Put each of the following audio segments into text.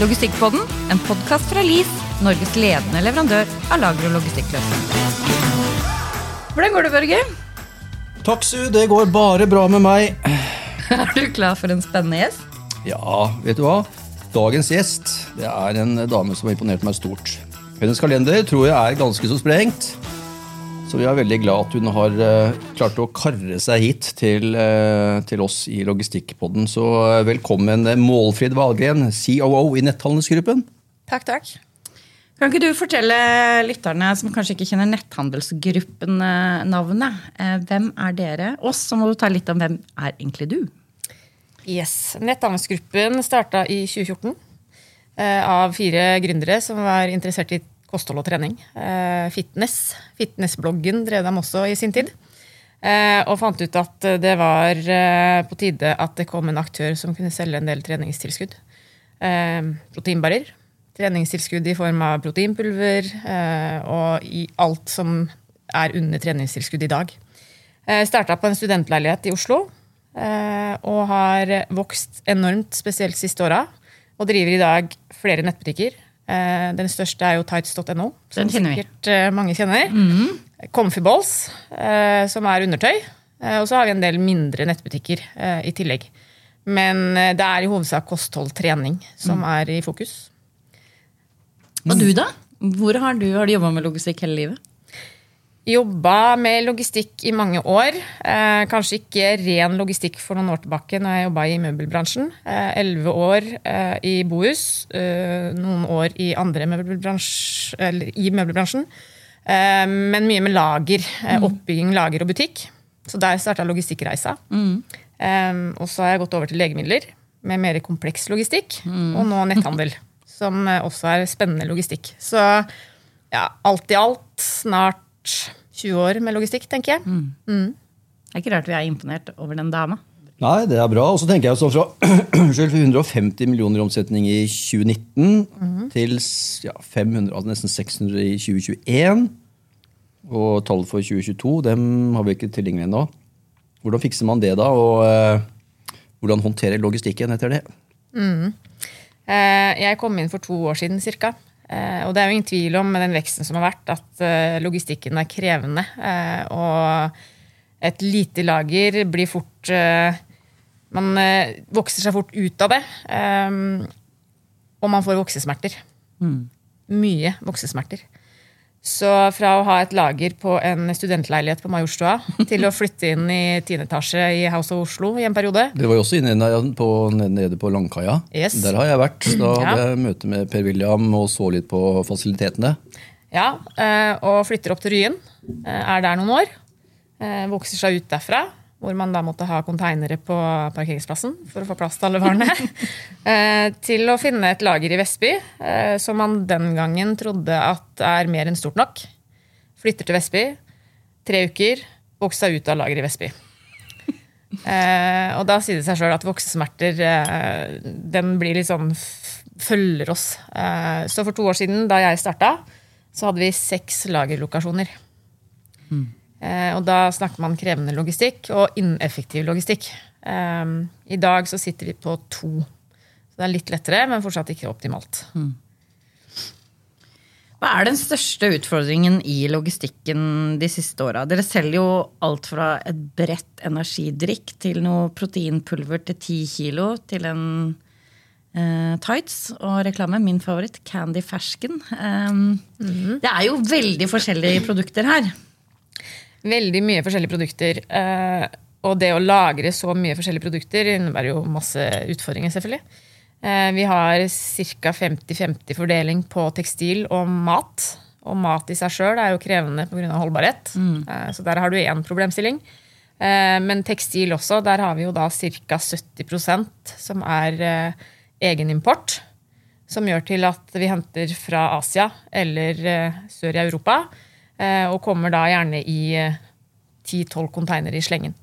Logistikkpodden, en podkast fra LIS, Norges ledende leverandør av lager- og logistikkløsninger. Hvordan går det, Børge? Takk, Su. Det går bare bra med meg. Er du klar for en spennende gjest? Ja, vet du hva? Dagens gjest det er en dame som har imponert meg stort. Hennes kalender tror jeg er ganske så sprengt. Så vi er veldig glad at hun har eh, klart å karre seg hit til, eh, til oss i Logistikkpodden. Så eh, velkommen, Målfrid Valgren, COO i Netthandelsgruppen. Takk, takk. Kan ikke du fortelle lytterne som kanskje ikke kjenner Netthandelsgruppen-navnet, hvem er dere? Og så må du ta litt om hvem er egentlig du? Yes. Netthandelsgruppen starta i 2014 eh, av fire gründere som var interessert i kosthold og trening. Eh, fitness. Fitnessbloggen drev dem også i sin tid. Eh, og fant ut at det var eh, på tide at det kom en aktør som kunne selge en del treningstilskudd. Proteinbarer. Treningstilskudd i form av proteinpulver og i alt som er under treningstilskudd i dag. Starta på en studentleilighet i Oslo og har vokst enormt, spesielt siste åra. Og driver i dag flere nettbutikker. Eh, Den største er jo tights.no, som sikkert eh, mange kjenner. Comfyballs, eh, som er undertøy. Eh, Og så har vi en del mindre nettbutikker i tillegg. Men det er i hovedsak kosthold, trening, som er i fokus. Og du, da? Hvor har du, har du jobba med logistikk hele livet? Jobba med logistikk i mange år. Eh, kanskje ikke ren logistikk for noen år tilbake når jeg jobba i møbelbransjen. Eh, Elleve år eh, i Bohus, eh, noen år i andre møbelbransj, eller i møbelbransjen. Eh, men mye med lager. Eh, oppbygging, lager og butikk. Så der starta logistikkreisa. Eh, og så har jeg gått over til legemidler med mer kompleks logistikk. Og nå netthandel, som eh, også er spennende logistikk. Så ja, alt i alt snart 20 år med logistikk, tenker jeg. Det er ikke rart vi er imponert over den dama. Nei, det er bra. Og så tenker jeg sånn fra unnskyld, 150 millioner i omsetning i 2019 til ja, 500, altså nesten 600 i 2021. Og tallet for 2022 dem har vi ikke tilgjengelig ennå. Hvordan fikser man det da? Og eh, hvordan håndterer logistikken etter det? Eh, Jeg kom inn for to år siden ca. Og det er jo ingen tvil om med den veksten som har vært, at eh, logistikken er krevende. Eh, Og et lite lager blir fort eh, Man eh, vokser seg fort ut av det. eh, Og man får voksesmerter. Mye voksesmerter. Så fra å ha et lager på en studentleilighet på Majorstua til å flytte inn i tiende etasje i House of Oslo i en periode Det var jo også inne på, nede på Langkaia. Yes. Der har jeg vært. Da hadde Ja. jeg møte med Per William og så litt på fasilitetene. Ja, eh, og flytter opp til Ryen. eh, Er der noen år. eh, Vokser seg ut derfra, hvor man da måtte ha konteinere på parkeringsplassen for å få plass til alle varene. eh, Til å finne et lager i Vestby, eh, som man den gangen trodde at er mer enn stort nok. Flytter til Vestby. Tre uker. Vokser seg ut av lageret i Vestby. Eh, og da sier det seg sjøl at voksesmerter den blir litt sånn følger oss. Så for to år siden, da jeg starta, så hadde vi seks lagerlokasjoner. Eh, og da snakker man krevende logistikk og ineffektiv logistikk. Eh, I dag så sitter vi på to. Så det er litt lettere, men fortsatt ikke optimalt. Hva er den største utfordringen i logistikken de siste åra? Dere selger jo alt fra et bredt energidrikk til noe proteinpulver til 10 kilo, til en eh, tights og reklame. Min favoritt, Candy Fersken. Um, Det er jo veldig forskjellige produkter her. Veldig mye forskjellige produkter. eh, og det å lagre så mye forskjellige produkter innebærer jo masse utfordringer, selvfølgelig. Eh, vi har ca. 50-50 fordeling på tekstil og mat. Og mat i seg sjøl er jo krevende pga. holdbarhet. Eh, så der har du én problemstilling. Eh, men tekstil også, der har vi jo da ca. 70% som er egenimport. Som gjør til at vi henter fra Asia eller sør i Europa. Eh, Og kommer da gjerne i eh, 10-12 konteinere i slengen.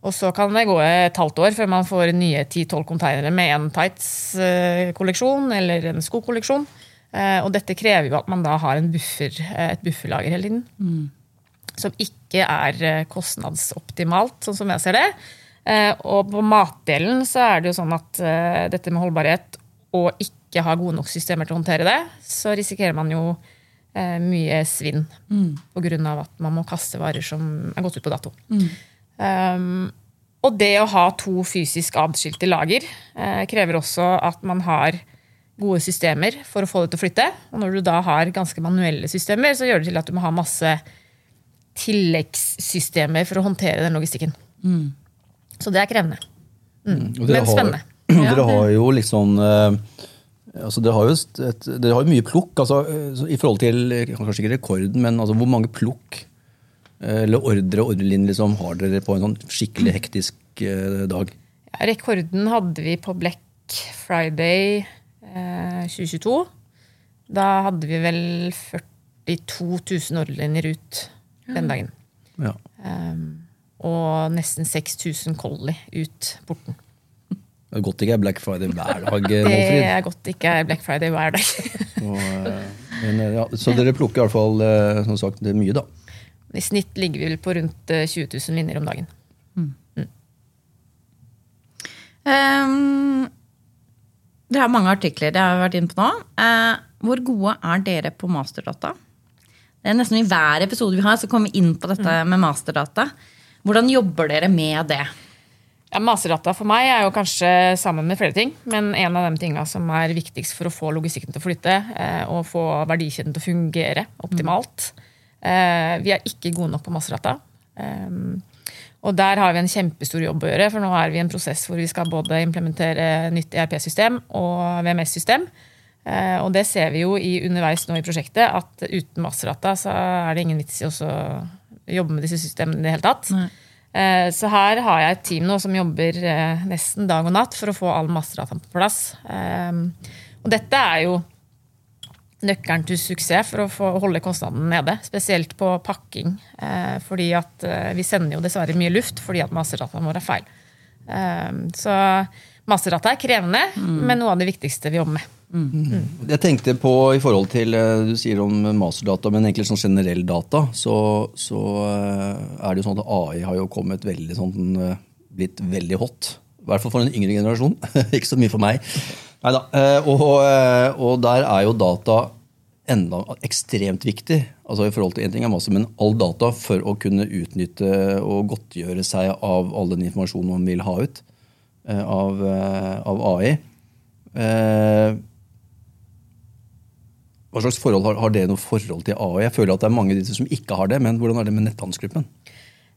Og så kan det gå et halvt år før man får nye 10-12 konteinere med en tights-kolleksjon eller en skokolleksjon. Eh, Og dette krever jo at man da har en buffer, eh, et bufferlager hele tiden. Som ikke er eh, kostnadsoptimalt, sånn som jeg ser det. Eh, Og på matdelen så er det jo sånn at eh, dette med holdbarhet og ikke ha gode nok systemer til å håndtere det, så risikerer man jo eh, mye svinn Mm. pga. at man må kaste varer som er gått ut på dato. Um, og det å ha to fysisk adskilte lager eh, krever også at man har gode systemer for å få det til å flytte. Og når du da har ganske manuelle systemer, så gjør det til at du må ha masse tilleggssystemer for å håndtere den logistikken. Så det er krevende. Mm. Men spennende. Har, dere har jo liksom eh, altså dere, har jo et, det har jo mye plukk. Altså, I forhold til kanskje ikke rekorden, men altså, hvor mange plukk eh, eller ordre og ordrelinjer liksom, har dere på en sånn skikkelig hektisk eh, dag? Ja, rekorden hadde vi på Black Friday eh, 2022. Da hadde vi vel 42 000 ordrelinjer ut den dagen. Ja. Og nesten 6000 collie ut porten. Det er godt ikke er Black Friday hver dag. Det er godt ikke er Black Friday hver dag. Og, eh, men, eh, ja, så dere plukker i hvert fall eh, som sagt, det er mye, da. I snitt ligger vi vel på rundt eh, 20 000 linjer om dagen. Um, dere har mange artikler det har vi vært inne på nå. Uh, hvor gode er dere på masterdata? Det er Nesten i hver episode vi har, så kommer vi inn på dette med masterdata. Hvordan jobber dere med det? Ja, Maserata for meg er jo kanskje sammen med flere ting, men en av de tingene som er viktigst for å få logistikken til å flytte eh, og få verdikjeden til å fungere optimalt. Eh, vi er ikke gode nok på Maserata. Um, og der har vi en kjempestor jobb å gjøre, for nå er vi i en prosess hvor vi skal både implementere nytt ERP-system og VMS-system. Eh, og det ser vi jo i underveis nå i prosjektet, at uten Maserata så er det ingen vits i å jobbe med disse systemene i det hele tatt. Eh, Så her har jeg et team nå som jobber eh, nesten dag og natt for å få all masterdataen på plass. Eh, Og dette er jo nøkkelen til suksess for å få holde kostnadene nede. Spesielt på pakking. eh, Fordi at eh, vi sender jo dessverre mye luft fordi at masterdataen vår er feil. Eh, Så masterdata er krevende, men noe av det viktigste vi jobber med. Jeg tenkte på i forhold til eh, du sier om masterdata, men egentlig sånn generell data, så, så eh, er det jo sånn at AI har jo kommet veldig sånn eh, blitt veldig hot. I hvert fall for en yngre generasjon. Ikke så mye for meg. Neida. Og, og der er jo data enda ekstremt viktig. Altså i forhold til en ting er masse, men all data for å kunne utnytte og godtgjøre seg av all den informasjonen man vil ha ut av, av AI. Hva slags forhold har, har dere noe forhold til AI? Jeg føler at det er mange av disse som ikke har det, men hvordan er det med netthandelsgruppen?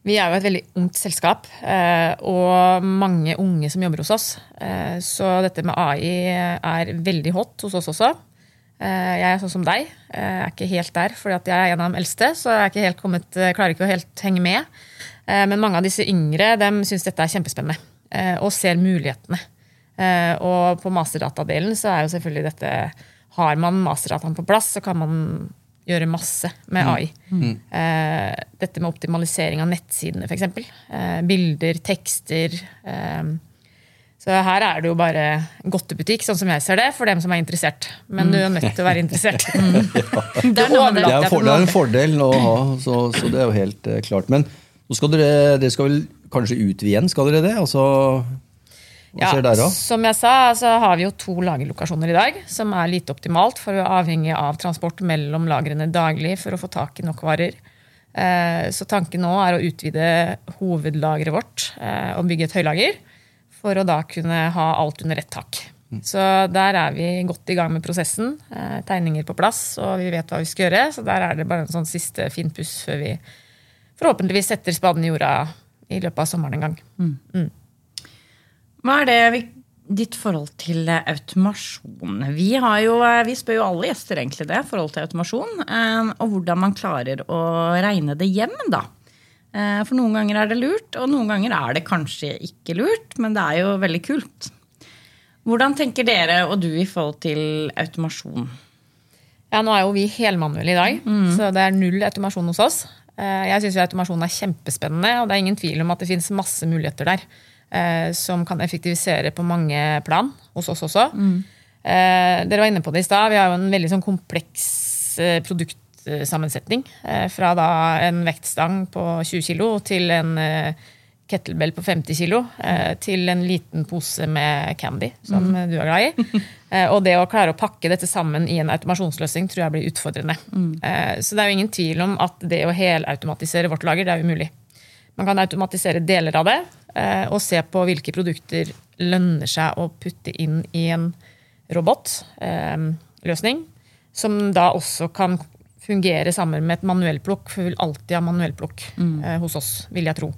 Vi er jo et veldig ungt selskap, eh, og mange unge som jobber hos oss. Eh, Så dette med AI er veldig hot hos oss også. Eh, Jeg er sånn som deg. Jeg er ikke helt der, fordi jeg er en av de eldste. Så jeg ikke kommet, klarer ikke å helt henge med. Men mange av disse yngre de syns dette er kjempespennende, og ser mulighetene. Og på masterdata-delen så er jo selvfølgelig dette Har man masterdataen på plass, så kan man gjøre masse med AI. Eh, dette med optimalisering av nettsidene, f.eks. Eh, bilder, tekster. Eh, så her er det jo bare godtebutikk, sånn som jeg ser det, for dem som er interessert. Men du er nødt til å være interessert. Det er noe Det det. er, for, det er en fordel å ha, så, så det er jo helt eh, klart. Men nå skal dere, dere skal vel kanskje ut igjen, skal dere det? Altså, hva skjer der òg? Som jeg sa, så har vi jo to lagerlokasjoner i dag, som er lite optimalt, for vi er avhengig av transport mellom lagrene daglig for å få tak i nok varer. Eh, Så tanken nå er å utvide hovedlageret vårt eh, og bygge et høylager, for å da kunne ha alt under ett tak. Så der er vi godt i gang med prosessen. Eh, Tegninger på plass, og vi vet hva vi skal gjøre. Så der er det bare en sånn siste finpuss før vi forhåpentligvis setter spaden i jorda i løpet av sommeren en gang. Hva er det vi, ditt forhold til eh, automasjon? Vi, har jo, eh, vi spør jo alle gjester egentlig det, forhold til automasjon. eh, Og hvordan man klarer å regne det hjem, da. For noen ganger er det lurt, og noen ganger er det kanskje ikke lurt, men det er jo veldig kult. Hvordan tenker dere og du i forhold til automasjon? Ja, Nå er jo vi helmanuelle i dag, så det er null automasjon hos oss. Jeg syns automasjon er kjempespennende, og det er ingen tvil om at det finnes masse muligheter der. Eh, Som kan effektivisere på mange plan hos oss også. Eh, Dere var inne på det i stad. Vi har jo en veldig sånn kompleks eh, produktsammensetning. Fra da en vektstang på 20 kg til en kettlebell på 50 kilo eh, til en liten pose med candy, som Mm. du er glad i. Eh, og det å klare å pakke dette sammen i en automasjonsløsning tror jeg blir utfordrende. Mm. Eh, så det er jo ingen tvil om at det å helautomatisere vårt lager, det er umulig. Man kan automatisere deler av det, og se på hvilke produkter lønner seg å putte inn i en robotløsning, som da også kan fungere sammen med et manuellplukk, for vi vil alltid ha manuellplukk eh, hos oss, vil jeg tro.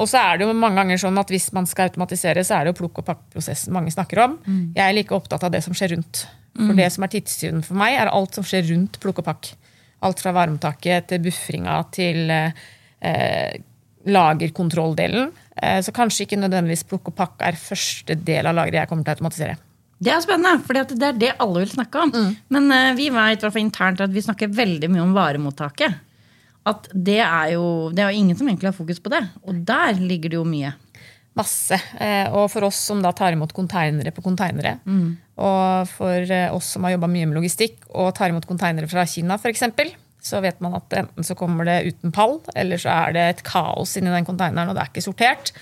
Og så er det jo mange ganger sånn at Hvis man skal automatisere, så er det jo plukk- og pakkeprosessen mange snakker om. Jeg er like opptatt av det som skjer rundt. For Det som er tidstyven for meg, er alt som skjer rundt plukk og pakk. Alt fra varmetaket til buffringa til eh, lagerkontrolldelen. Eh, så kanskje ikke nødvendigvis plukk og pakk er første del av lageret jeg kommer til å automatisere. Det er spennende, for det er det alle vil snakke om. Men eh, vi vet internt at vi snakker veldig mye om varemottaket. At det er jo Det er jo ingen som egentlig har fokus på det. Og der ligger det jo mye. Masse. Eh, Og for oss som da tar imot konteinere på konteinere, og for oss som har jobba mye med logistikk og tar imot konteinere fra Kina f.eks., så vet man at enten så kommer det uten pall, eller så er det et kaos inni den konteineren, og det er ikke sortert.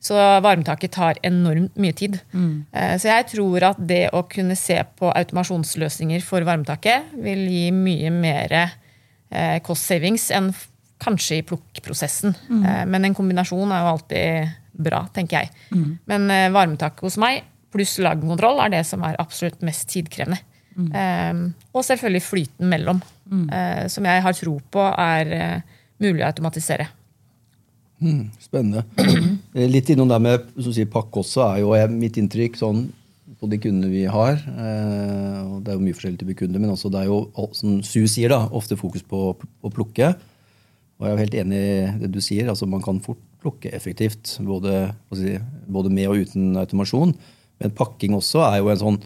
Så varmetaket tar enormt mye tid. Mm. Så jeg tror at det å kunne se på automasjonsløsninger for varmetaket vil gi mye mer eh, cost savings enn kanskje i plukkprosessen. Mm. Men en kombinasjon er jo alltid bra, tenker jeg. Men eh, varmetaket hos meg pluss lagkontroll er det som er absolutt mest tidkrevende. Eh, Og selvfølgelig flyten mellom, eh, som jeg har tro på er eh, mulig å automatisere. Spennende. Eh, Litt innom det med sier, pakke også, er jo jeg- mitt inntrykk sånn, på de kundene vi har. Eh, og det er jo mye forskjellige typer kunder, men også det er jo, som Su sier, da, ofte fokus på å plukke. Og jeg er jo helt enig i det du sier. altså Man kan fort plukke effektivt, både, si, både med og uten automasjon. Men pakking også er jo en sånn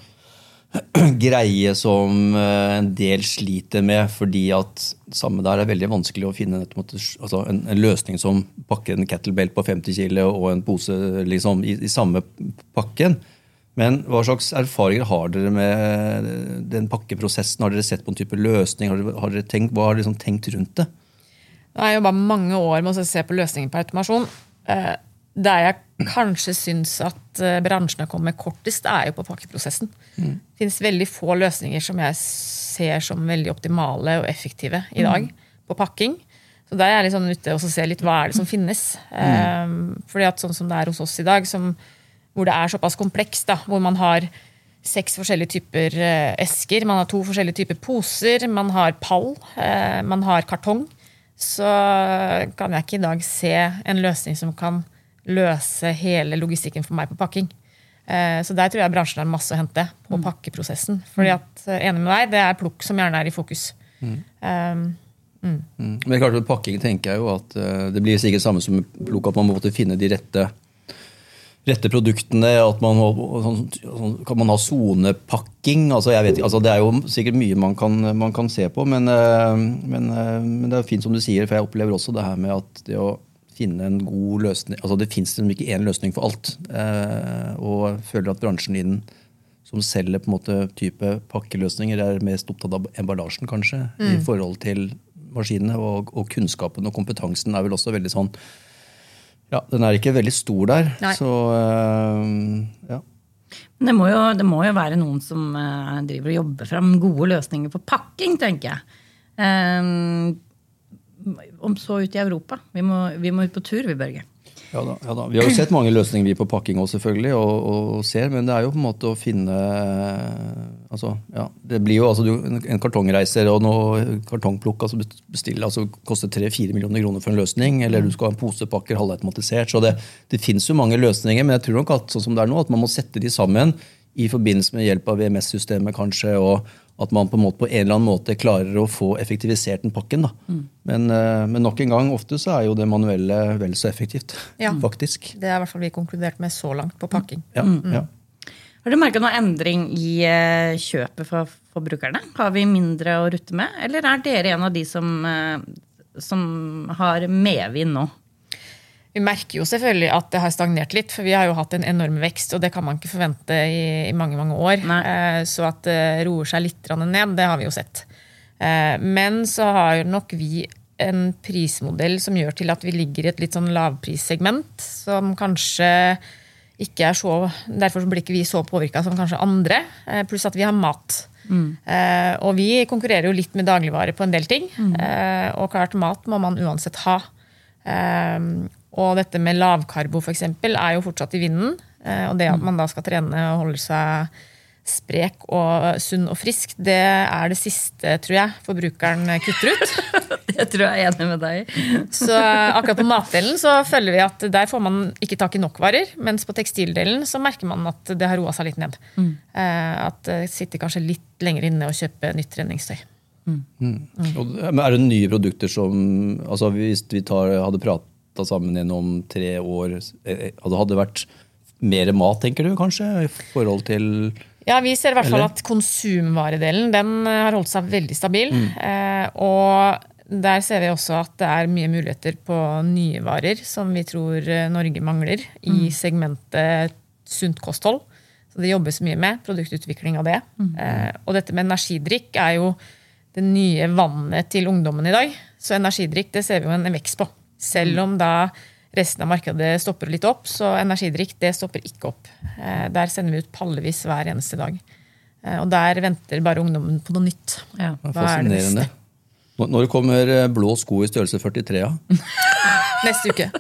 greie som eh, en del sliter med, fordi at samme der er veldig vanskelig å finne altså en, en løsning som pakker en kettlebell på 50 kg og en pose liksom, i, i samme pakken. Men hva slags erfaringer har dere med den pakkeprosessen? Har dere sett på en type løsning? Har dere, har dere tenkt, hva har dere liksom tenkt rundt det? Nå har jeg jobba mange år med å se på løsninger på automasjon. Eh, Der jeg kanskje syns at eh, bransjen har kommet kortest, er jo på pakkeprosessen. Det finnes veldig få løsninger som jeg ser som veldig optimale og effektive i dag på pakking. Så der er jeg litt sånn ute og ser litt hva er det som finnes. Eh, fordi at sånn som det er hos oss i dag, som, hvor det er såpass komplekst, da, hvor man har seks forskjellige typer eh, esker, man har to forskjellige typer poser, man har pall, eh, man har kartong, så kan jeg ikke i dag se en løsning som kan løse hele logistikken for meg på pakking. Eh, Så der tror jeg bransjen har masse å hente på pakkeprosessen. Fordi at, eh, enig med deg, det er plukk som gjerne er i fokus. Um, Mm. Men klart at pakking tenker jeg jo at eh, det blir sikkert samme som plukk, at man må måtte finne de rette, rette produktene. at man må, sånn, sånn, Kan man ha sonepakking? Altså, jeg vet altså, det er jo sikkert mye man kan, man kan se på, men, men, men det er fint som du sier, for jeg opplever også det her med at det å finne en god løsning altså Det fins ikke én løsning for alt. eh, og jeg føler at bransjen din som selger på en måte type pakkeløsninger, er mest opptatt av emballasjen, kanskje, i forhold til maskinene. Og, og kunnskapen og kompetansen er vel også veldig sånn Ja, den er ikke veldig stor der. Nei. Så øh, ja. Men det må jo, det må jo være noen som eh, driver og jobber fram gode løsninger for pakking, tenker jeg. Eh, om så ut i Europa. Vi må, vi må ut på tur, vi, Børge. Ja da, ja da. Vi har jo sett mange løsninger vi på pakking også, selvfølgelig, og, og, ser, men det er jo på en måte å finne altså, ja, Det blir jo altså, en kartongreiser og noe kartongplukk altså bestille, altså koster 3-4 millioner kroner for en løsning, eller du skal ha en posepakker halvautomatisert. Så det, det fins jo mange løsninger, men jeg tror nok at sånn som det er nå, at man må sette de sammen i forbindelse med hjelp av VMS-systemet, kanskje, og at man på en, måte, på en eller annen måte klarer å få effektivisert den pakken. Da. Men, eh, men nok en gang, ofte så er jo det manuelle vel så effektivt. Ja. Faktisk. det er i hvert fall vi konkludert med så langt på pakking. Ja, ja. Har du merka noen endring i eh, kjøpet for forbrukerne? Har vi mindre å rutte med, eller er dere en av de som, eh, som har medvind nå? Vi merker jo selvfølgelig at det har stagnert litt, for vi har jo hatt en enorm vekst, og det kan man ikke forvente i, i mange mange år. Eh, Så at det roer seg litt ned, det har vi jo sett. Eh, Men så har nok vi en prismodell som gjør til at vi ligger i et litt sånn lavprissegment, som kanskje ikke er så Derfor blir ikke vi så påvirka som kanskje andre. Eh, pluss at vi har mat. Mm. Eh, og vi konkurrerer jo litt med dagligvare på en del ting. Mm. Eh, og klart mat må man uansett ha. Eh, og dette med lavkarbo eksempel, er jo fortsatt i vinden. Eh, og det at man da skal trene og holde seg sprek og sunn og frisk, det er det siste, tror jeg, forbrukeren kutter ut. det tror jeg er enig med deg Så akkurat på matdelen så føler vi at der får man ikke tak i nok varer. Mens på tekstildelen så merker man at det har roa seg litt ned. Mm. Eh, at det sitter kanskje litt lenger inne å kjøpe nytt treningstøy. Mm. Mm. Er det nye produkter som altså Hvis vi tar, hadde prata sammen gjennom tre år, eh, hadde det vært mer mat, tenker du kanskje? I forhold til ja, vi ser i hvert fall at konsumvaredelen den eh, har holdt seg veldig stabil. Mm. Eh, og der ser vi også at det er mye muligheter på nye varer som vi tror Norge mangler i mm. segmentet sunt kosthold. Så det jobbes mye med produktutvikling av det. Mm. Eh, og dette med energidrikk er jo det nye vannet til ungdommen i dag. Så energidrikk det ser vi jo en vekst på. Selv om da resten av markedet stopper litt opp, så energidrikk det stopper ikke opp. Eh, der sender vi ut pallevis hver eneste dag. Eh, og der venter bare ungdommen på noe nytt. Ja. Fascinerende. Når kommer eh, blå sko i størrelse 43? Ja? Neste uke.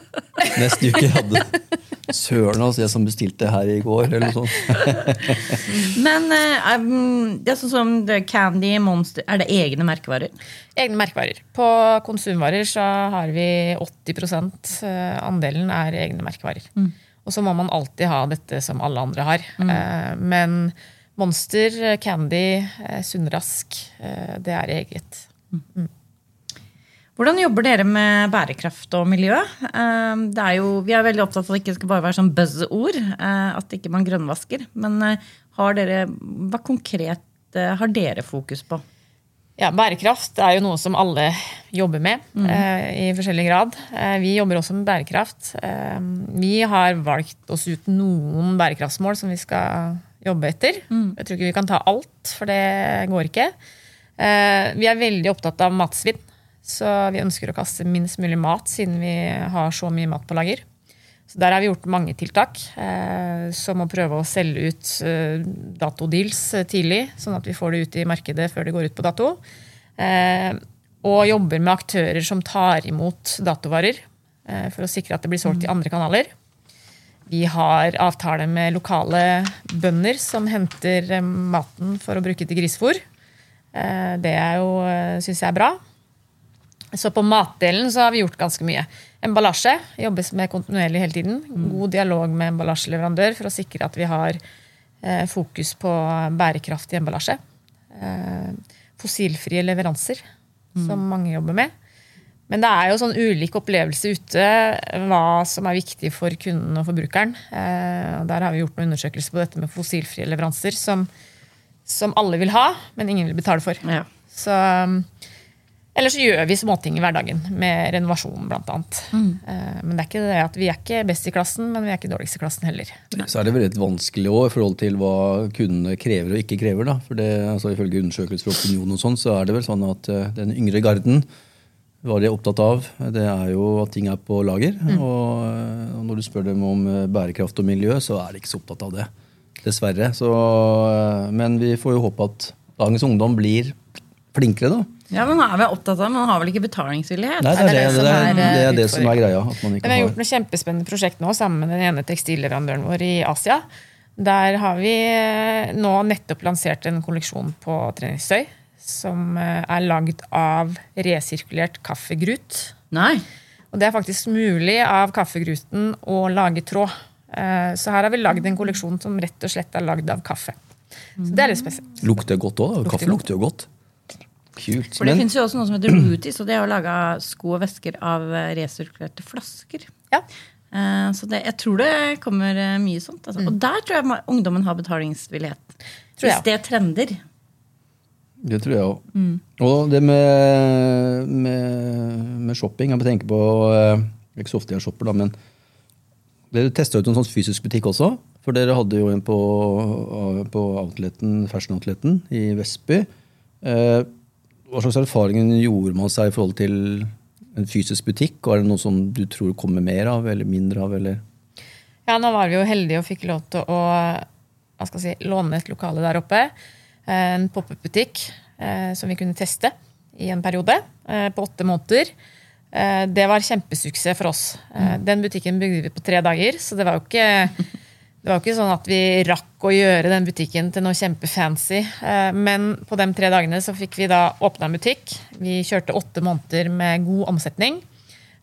Neste uke hadde Søren, altså, jeg som bestilte her i går, eller noe sånt. Men um, det er sånn som Candy, Monster, er det egne merkevarer? Egne merkevarer. På konsumvarer så har vi 80 eh, andelen er egne merkevarer. Mm. Og så må man alltid ha dette som alle andre har. Mm. Men Monster, Candy, Sunnrask, det er eget. Mm. Hvordan jobber dere med bærekraft og miljø? Ehm, er jo, vi er veldig opptatt av at det ikke skal bare være sånn buzz-ord. Eh, at ikke man grønnvasker. Men eh, har dere, hva konkret eh, har dere fokus på? Ja, Bærekraft er jo noe som alle jobber med mm. i forskjellig grad. vi jobber også med bærekraft. Vi har valgt oss ut noen bærekraftsmål som vi skal jobbe etter. Mm. Jeg tror ikke vi kan ta alt, for det går ikke. vi er veldig opptatt av matsvinn. Så vi ønsker å kaste minst mulig mat, siden vi har så mye mat på lager. Så der har vi gjort mange tiltak, eh, som å prøve å selge ut eh, datodeals eh, tidlig, sånn at vi får det ut i markedet før det går ut på dato. Eh, og jobber med aktører som tar imot datovarer, for å sikre at det blir solgt i andre kanaler. Vi har avtale med lokale bønder som henter maten for å bruke til grisefôr. Det syns jeg er bra. Så på matdelen så har vi gjort ganske mye. Emballasje jobbes med kontinuerlig hele tiden. Mm. God dialog med emballasjeleverandør for å sikre at vi har eh, fokus på bærekraftig emballasje. Eh, fossilfrie leveranser, mm. som mange jobber med. Men det er jo sånn ulik opplevelse ute hva som er viktig for kunden og forbrukeren. Eh, og der har vi gjort noen undersøkelser på dette med fossilfrie leveranser, som, som alle vil ha, men ingen vil betale for. Ja. Så eller så gjør vi småting i hverdagen, med renovasjon bl.a. Mm. Eh, men det er ikke det at vi er ikke best i klassen, men vi er ikke dårligst i klassen heller. Så er det veldig vanskelig også, i forhold til hva kundene krever og ikke krever. Da. For det, altså, Ifølge undersøkelser og opinion og sånn, så er det vel sånn at uh, den yngre garden hva de er opptatt av, det er jo at ting er på lager. Mm. Og, og, når du spør dem om bærekraft og miljø, så er de ikke så opptatt av det. Dessverre. Så, men vi får jo håpe at dagens ungdom blir flinkere, da. Ja, men er vi opptatt av, Man har vel ikke betalingsvillighet? Nei, det er det, det, det, er, det, er det som er greia. vi har gjort noe kjempespennende prosjekt nå sammen med den ene tekstilleverandøren vår i Asia. Der har vi eh, nå nettopp lansert en kolleksjon på treningstøy som eh, er lagd av resirkulert kaffegrut. Nei. Og det er faktisk mulig av kaffegruten å lage tråd. Eh, så her har vi lagd en kolleksjon som rett og slett er lagd av kaffe. Så det er litt spesielt. Lukter godt òg. Kaffe lukter jo godt. Kult. For det fins jo også noe som heter Rooties, og det er å lage sko og vesker av eh, resirkulerte flasker. Ja. Uh, så det, jeg tror det kommer uh, mye sånt. Altså. Mm. Og der tror jeg ungdommen har betalingsvillighet. Tror Hvis det trender. Det tror jeg òg. Mm. Og det med, med, med, shopping Jeg må tenke på uh, Ikke så ofte jeg shopper, da, men dere testa ut en sånn fysisk butikk også. For dere hadde jo en på, på outleten, Fashion Outleten i Vestby. Uh, hva slags erfaringer gjorde man seg i forhold til en fysisk butikk? Og er det noe som du tror kommer mer av, eller mindre av? eller? Ja, nå var vi jo heldige og fikk lov til å si, låne et lokale der oppe. Eh, En pop-up-butikk eh, som vi kunne teste i en periode eh, på åtte måneder. Eh, Det var kjempesuksess for oss. Eh, Den butikken bygde vi på tre dager, så det var jo ikke, det var ikke sånn at vi rakk å gjøre den butikken til noe kjempefancy. Eh, Men på de tre dagene så fikk vi da åpna en butikk. Vi kjørte åtte måneder med god omsetning.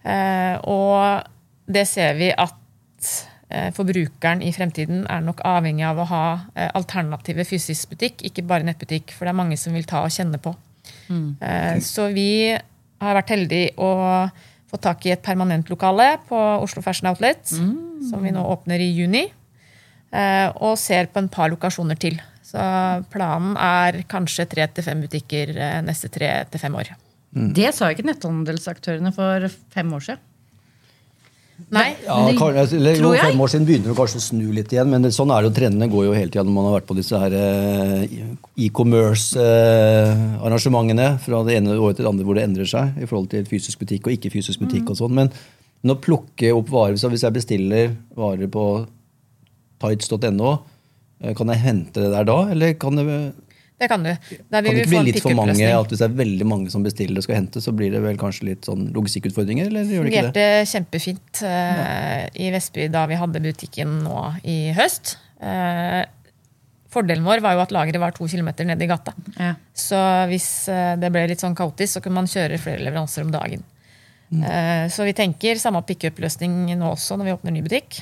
Eh, Og det ser vi at eh, forbrukeren i fremtiden er nok avhengig av å ha alternative fysisk butikk, ikke bare nettbutikk, for det er mange som vil ta og kjenne på. Mm. Så vi har vært heldige å få tak i et permanent lokale på Oslo Fashion Outlet, som vi nå åpner i juni, og ser på en par lokasjoner til. Så planen er kanskje tre til fem butikker eh, neste tre til fem år. Det sa ikke netthandelsaktørene for fem år siden. Nei, Ja, kan- eller, jo, tror jeg- Fem år siden begynner vi kanskje å snu litt igjen, men det, sånn er det jo. Trendene går jo hele tida når man har vært på disse her eh, e-commerce-arrangementene fra det ene året til det andre hvor det endrer seg i forhold til fysisk butikk og ikke fysisk butikk. og sånn, Men, men å plukke opp varer så Hvis jeg bestiller varer på tights.no, eh, kan jeg hente det der da? Eller kan det, det kan du. Der kan det vi ikke få bli litt for mange? At hvis det er veldig mange som bestiller og skal hente, så blir det vel kanskje litt sånn logistikkutfordringer? Eller gjør det ikke det? fungerte kjempefint uh, i Vestby da vi hadde butikken nå i høst. Uh, fordelen vår var jo at lageret var to kilometer nede i gata. Ja. Så hvis det ble litt sånn kaotisk, så kunne man kjøre flere leveranser om dagen. Eh, så vi tenker samme pickup-løsning nå også når vi åpner ny butikk.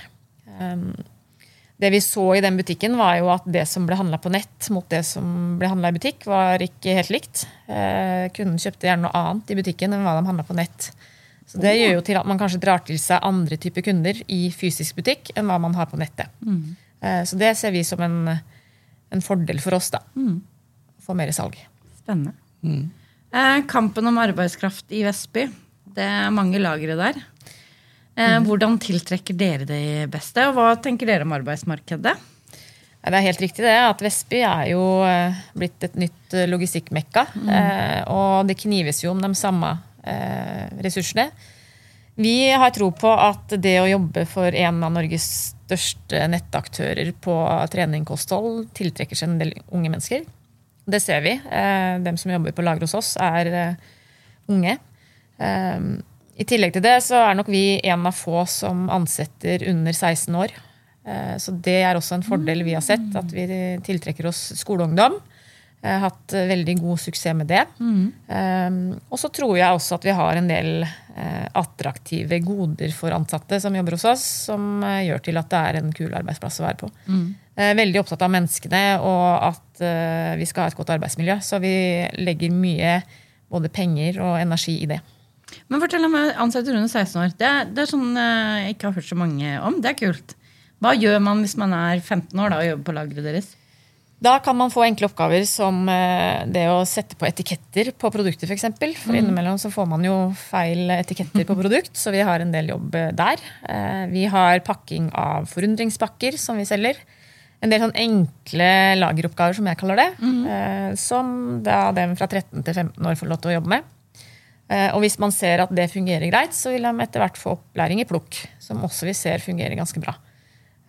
Det vi så i den butikken, var jo at det som ble handla på nett mot det som ble handla i butikk, var ikke helt likt. Eh, kunden kjøpte gjerne noe annet i butikken enn hva de handla på nett. Så det gjør jo til at man kanskje drar til seg andre typer kunder i fysisk butikk enn hva man har på nettet. Eh, så det ser vi som en, en fordel for oss, da. Å få mer salg. Spennende. Eh, kampen om arbeidskraft i Vestby. Det er mange lagre der. Eh, hvordan tiltrekker dere de beste, og hva tenker dere om arbeidsmarkedet? Det er helt riktig det, at Vestby er jo eh, blitt et nytt eh, logistikkmekka. Mm. og det knives jo om de samme ressursene. Vi har tro på at det å jobbe for en av Norges største nettaktører på trening kosthold tiltrekker seg en del unge mennesker. Det ser vi. De dem som jobber på lager hos oss, er unge. Eh, I tillegg til det så er nok vi en av få som ansetter under 16 år. Eh, Så det er også en fordel vi har sett, at vi tiltrekker oss skoleungdom. Har hatt eh, veldig god suksess med det. Um, og så tror jeg også at vi har en del eh, attraktive goder for ansatte som jobber hos oss, som eh, gjør til at det er en kul arbeidsplass å være på. Eh, veldig opptatt av menneskene og at eh, vi skal ha et godt arbeidsmiljø. Så vi legger mye både penger og energi i det. Men fortell om ansatte under 16 år. Det det er sånn eh, jeg ikke har hørt så mange om. Det er kult. Hva gjør man hvis man er 15 år da, og jobber på lageret deres? Da kan man få enkle oppgaver som eh, det å sette på etiketter på produkter, f.eks. For, for innimellom så får man jo feil etiketter på produkt, så vi har en del jobb eh, der. Eh, Vi har pakking av forundringspakker som vi selger. En del sånn enkle lageroppgaver, som jeg kaller det. eh, Som da dem fra 13 til 15 år får lov til å jobbe med. Eh, Og hvis man ser at det fungerer greit, så vil de etter hvert få opplæring i plukk. Som også vi ser fungerer ganske bra.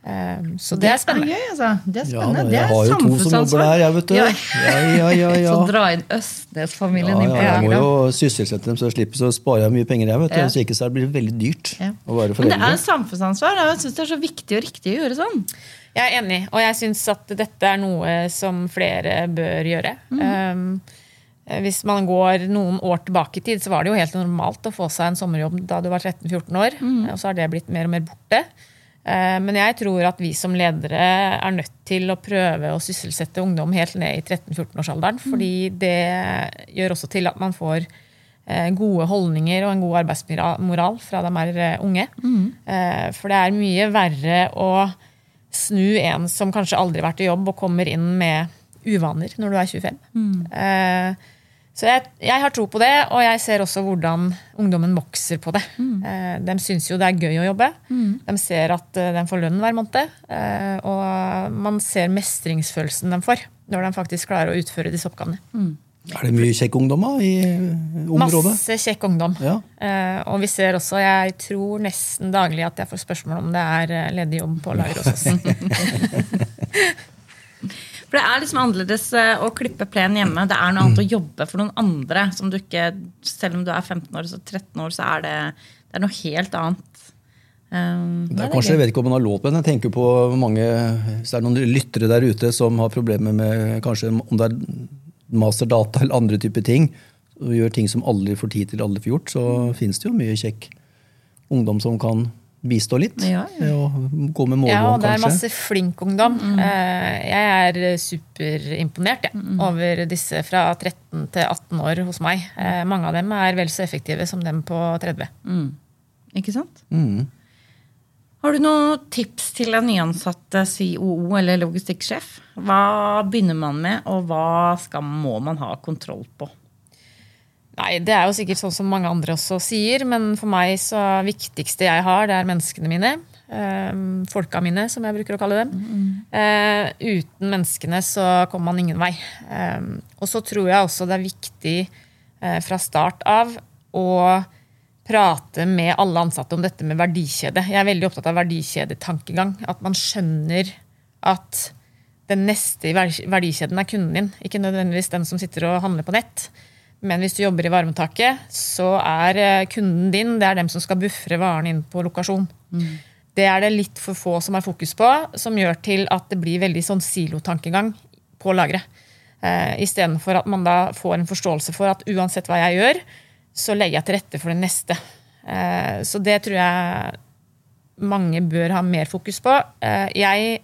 Eh, Så det er spennende. gøy, altså. Det er spennende. Ja, det jeg er har jo to som jobber der, jeg, vet du. Ja. Ja, ja, ja, ja. Så dra inn Østnes-familien Ja, inn på ja, jeg må jo sysselsette dem, så jeg slipper så sparer jeg mye penger. jeg vet du. Ja. Hvis ikke så blir det veldig dyrt Ja. å være Men det er er samfunnsansvar. Jeg syns det er så viktig og riktig å gjøre sånn. Jeg er enig, og jeg syns at dette er noe som flere bør gjøre. Um, hvis man går noen år tilbake i tid, så var det jo helt normalt å få seg en sommerjobb da du var 13-14 år. Og så har det blitt mer og mer borte. Eh, Men jeg tror at vi som ledere er nødt til å prøve å sysselsette ungdom helt ned i 13-14-årsalderen. Fordi det gjør også til at man får eh, gode holdninger og en god arbeidsmoral fra de er eh, unge. Mm. For det er mye verre å snu en som kanskje aldri har vært i jobb, og kommer inn med uvaner når du er 25. Eh, Så jeg, jeg har tro på det, og jeg ser også hvordan ungdommen vokser på det. Mm. De syns jo det er gøy å jobbe. De ser at eh, de får lønn hver måned. eh, Og man ser mestringsfølelsen de får når de faktisk klarer å utføre disse oppgavene. Er det mye kjekk ungdom da, i området? Masse kjekk ungdom. Ja. Eh, og vi ser også, jeg tror nesten daglig at jeg får spørsmål om det er eh, ledig jobb på lager hos oss. For det er liksom annerledes eh, å klippe plen hjemme. Det er noe annet å jobbe for noen andre. Som du ikke, selv om du er 15 år, så 13 år, så er det, det er noe helt annet. Um, Det er kanskje, Jeg vet ikke om man har lov på men Jeg tenker på mange, Hvis det er noen lyttere der ute som har problemer med kanskje om det er masterdata eller andre typer ting, og gjør ting som aldri får tid til, aldri får gjort, så finnes det jo mye kjekk ungdom som kan bistå litt. Ja, ja. med å gå med Ja, og det er kanskje. masse flink ungdom. Mm. jeg er superimponert jeg, over disse fra 13 til 18 år hos meg. Eh, mange av dem er vel så effektive som dem på 30. Ikke sant? Mm. Har du noen tips til en nyansatt COO eller logistikksjef? Hva begynner man med, og hva skal, må man ha kontroll på? Nei, Det er jo sikkert sånn som mange andre også sier, men for meg så viktigste jeg har, det er menneskene mine. Eh, folka mine, som jeg bruker å kalle dem. Eh, uten menneskene så kommer man ingen vei. Eh, og så tror jeg også det er viktig eh, fra start av å prate med alle ansatte om dette med verdikjede. Jeg er veldig opptatt av verdikjedetankegang. At man skjønner at den neste i verdikjeden er kunden din. Ikke nødvendigvis den som sitter og handler på nett. Men hvis du jobber i varmetaket, så er eh, kunden din det er dem som skal bufre varene inn på lokasjon. Det er det litt for få som har fokus på, som gjør til at det blir veldig sånn silotankegang på lageret. Eh, Istedenfor at man da får en forståelse for at uansett hva jeg gjør, så legger jeg til rette for det neste. Eh, så det tror jeg mange bør ha mer fokus på. Eh, jeg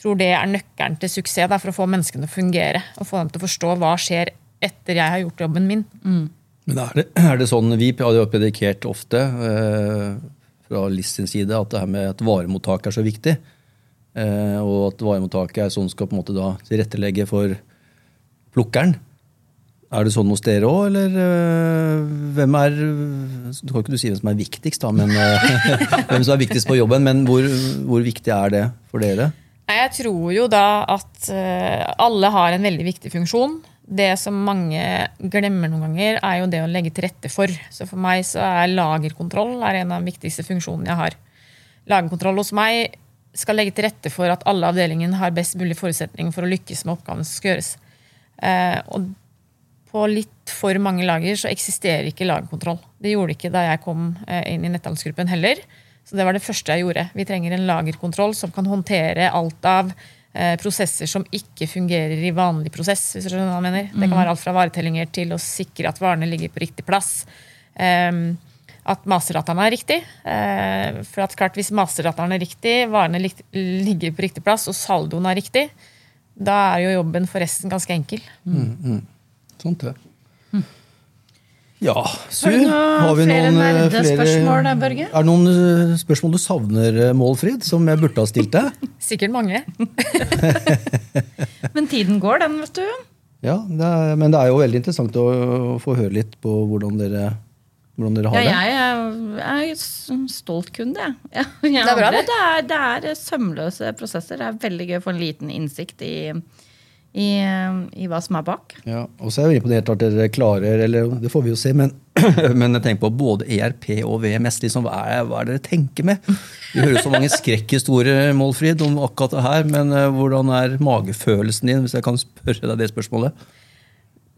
tror det er nøkkelen til suksess da, for å få menneskene til å fungere. Og få dem til å forstå hva skjer etter jeg har gjort jobben min. Men er det, er det sånn, Vi har jo predikert ofte eh, fra LIS sin side at det her med at varemottak er så viktig. Eh, og at varemottaket er sånn skal på en måte da tilrettelegge for plukkeren. Er det sånn hos dere òg, eller øh, hvem er Du kan ikke du si hvem som er viktigst, da, men øh, hvem som er viktigst på jobben, men hvor, hvor viktig er det for dere? Jeg tror jo da at eh, alle har en veldig viktig funksjon. Det som mange glemmer noen ganger, er jo det å legge til rette for. Så for meg så er lagerkontroll er en av de viktigste funksjonene jeg har. Lagerkontroll hos meg skal legge til rette for at alle avdelingene har best mulig forutsetning for å lykkes med oppgaven som skal gjøres. Eh, og på litt for mange lager så eksisterer ikke lagerkontroll. Det gjorde ikke da jeg kom eh, inn i netthandelsgruppen heller. Så det var det første jeg gjorde. Vi trenger en lagerkontroll som kan håndtere alt av prosesser som ikke fungerer i vanlig prosess. hvis du skjønner hva jeg mener. Det kan være alt fra varetellinger til å sikre at varene ligger på riktig plass. Ehm, at masterdataen er riktig. Eh, for at klart Hvis masterdataen er riktig, varene lik- ligger på riktig plass og saldoen er riktig, da er jo jobben for resten ganske enkel. Sånt det. Ja, sur. Har du noen har flere der, Børge? Er det noen øh, spørsmål du savner, øh, Målfrid, som jeg burde ha stilt deg? Sikkert mange. Men tiden går, den, vet du. Ja, det er, Men det er jo veldig interessant å, å få høre litt på hvordan dere, hvordan dere Ja, har det. jeg er, er stolt kunde, jeg. Jeg Det er bra, det. det. Er, det er sømløse prosesser. Det er veldig gøy å få en liten innsikt i, i, i hva som er bak. Ja, og så er jeg imponert at dere klarer eller det får vi jo se, men, men tenker på både ERP og VMS. Liksom, hva, er, hva er det dere tenker med? Vi hører så mange skrekkhistorier Målfrid, om akkurat det her, men eh, hvordan er magefølelsen din, hvis jeg kan spørre deg det spørsmålet?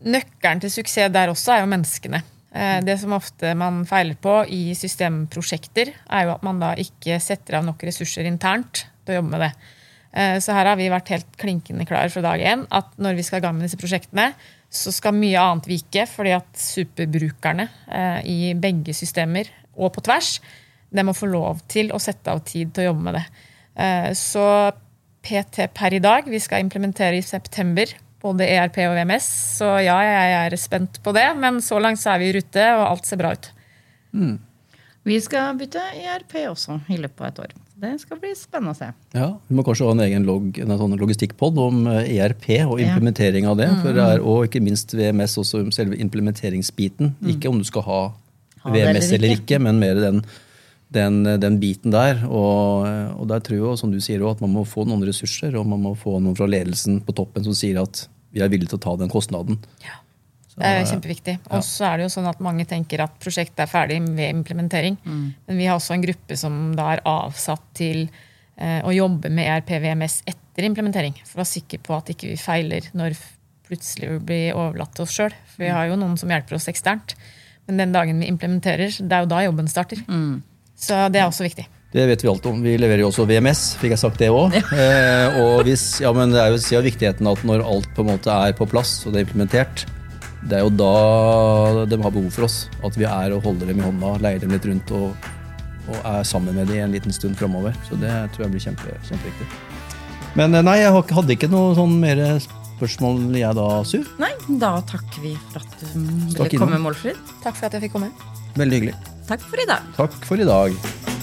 Nøkkelen til suksess der også er jo menneskene. Eh, Det som ofte man feiler på i systemprosjekter, er jo at man da ikke setter av nok ressurser internt til å jobbe med det. Eh, Så her har vi vært helt klinkende klar fra dag én at når vi skal i gang med disse prosjektene, så skal mye annet vike, fordi at superbrukerne eh, i begge systemer og på tvers, de må få lov til å sette av tid til å jobbe med det. Eh, Så PT per i dag, vi skal implementere i september både ERP og VMS, så ja, jeg er spent på det, men så langt så er vi i rute, og alt ser bra ut. Vi skal bytte ERP også i løpet av et år. Det skal bli spennende å se. Ja, Vi må kanskje ha en egen log, en sånn logistikkpod om eh, ERP og implementering av det. For det er, og ikke minst VMS, også selve implementeringsbiten. Ikke om du skal ha Ha VMS eller ikke. ikke, men mer den, den, den biten der. Og, og der tror jeg, som du sier, at man må få noen ressurser, og man må få noen fra ledelsen på toppen som sier at vi er villige til å ta den kostnaden. Det er kjempeviktig. Og så er det jo sånn at mange tenker at prosjektet er ferdig ved implementering. Men vi har også en gruppe som da er avsatt til eh, å jobbe med ERP-VMS etter implementering. For å være sikker på at ikke vi feiler når plutselig vi blir overlatt til oss sjøl. For vi har jo noen som hjelper oss eksternt. Men den dagen vi implementerer, det er jo da jobben starter. Så det er også viktig. Det vet vi alt om. Vi leverer jo også VMS, fikk jeg sagt det òg. Eh, og hvis, ja, men det er jo sier viktigheten at når alt på en måte er på plass og det er implementert, det er jo da de har behov for oss. At vi er og holder dem i hånda, leier dem litt rundt og, og er sammen med dem en liten stund framover. Så det tror jeg blir kjempe, kjempeviktig. Men eh, nei, jeg hadde ikke noe sånn mer spørsmål jeg da, Su. Nei, da takker vi for at du ville komme, Målfrid. Takk for at jeg fikk komme. Veldig hyggelig. Takk for i dag. Takk for i dag.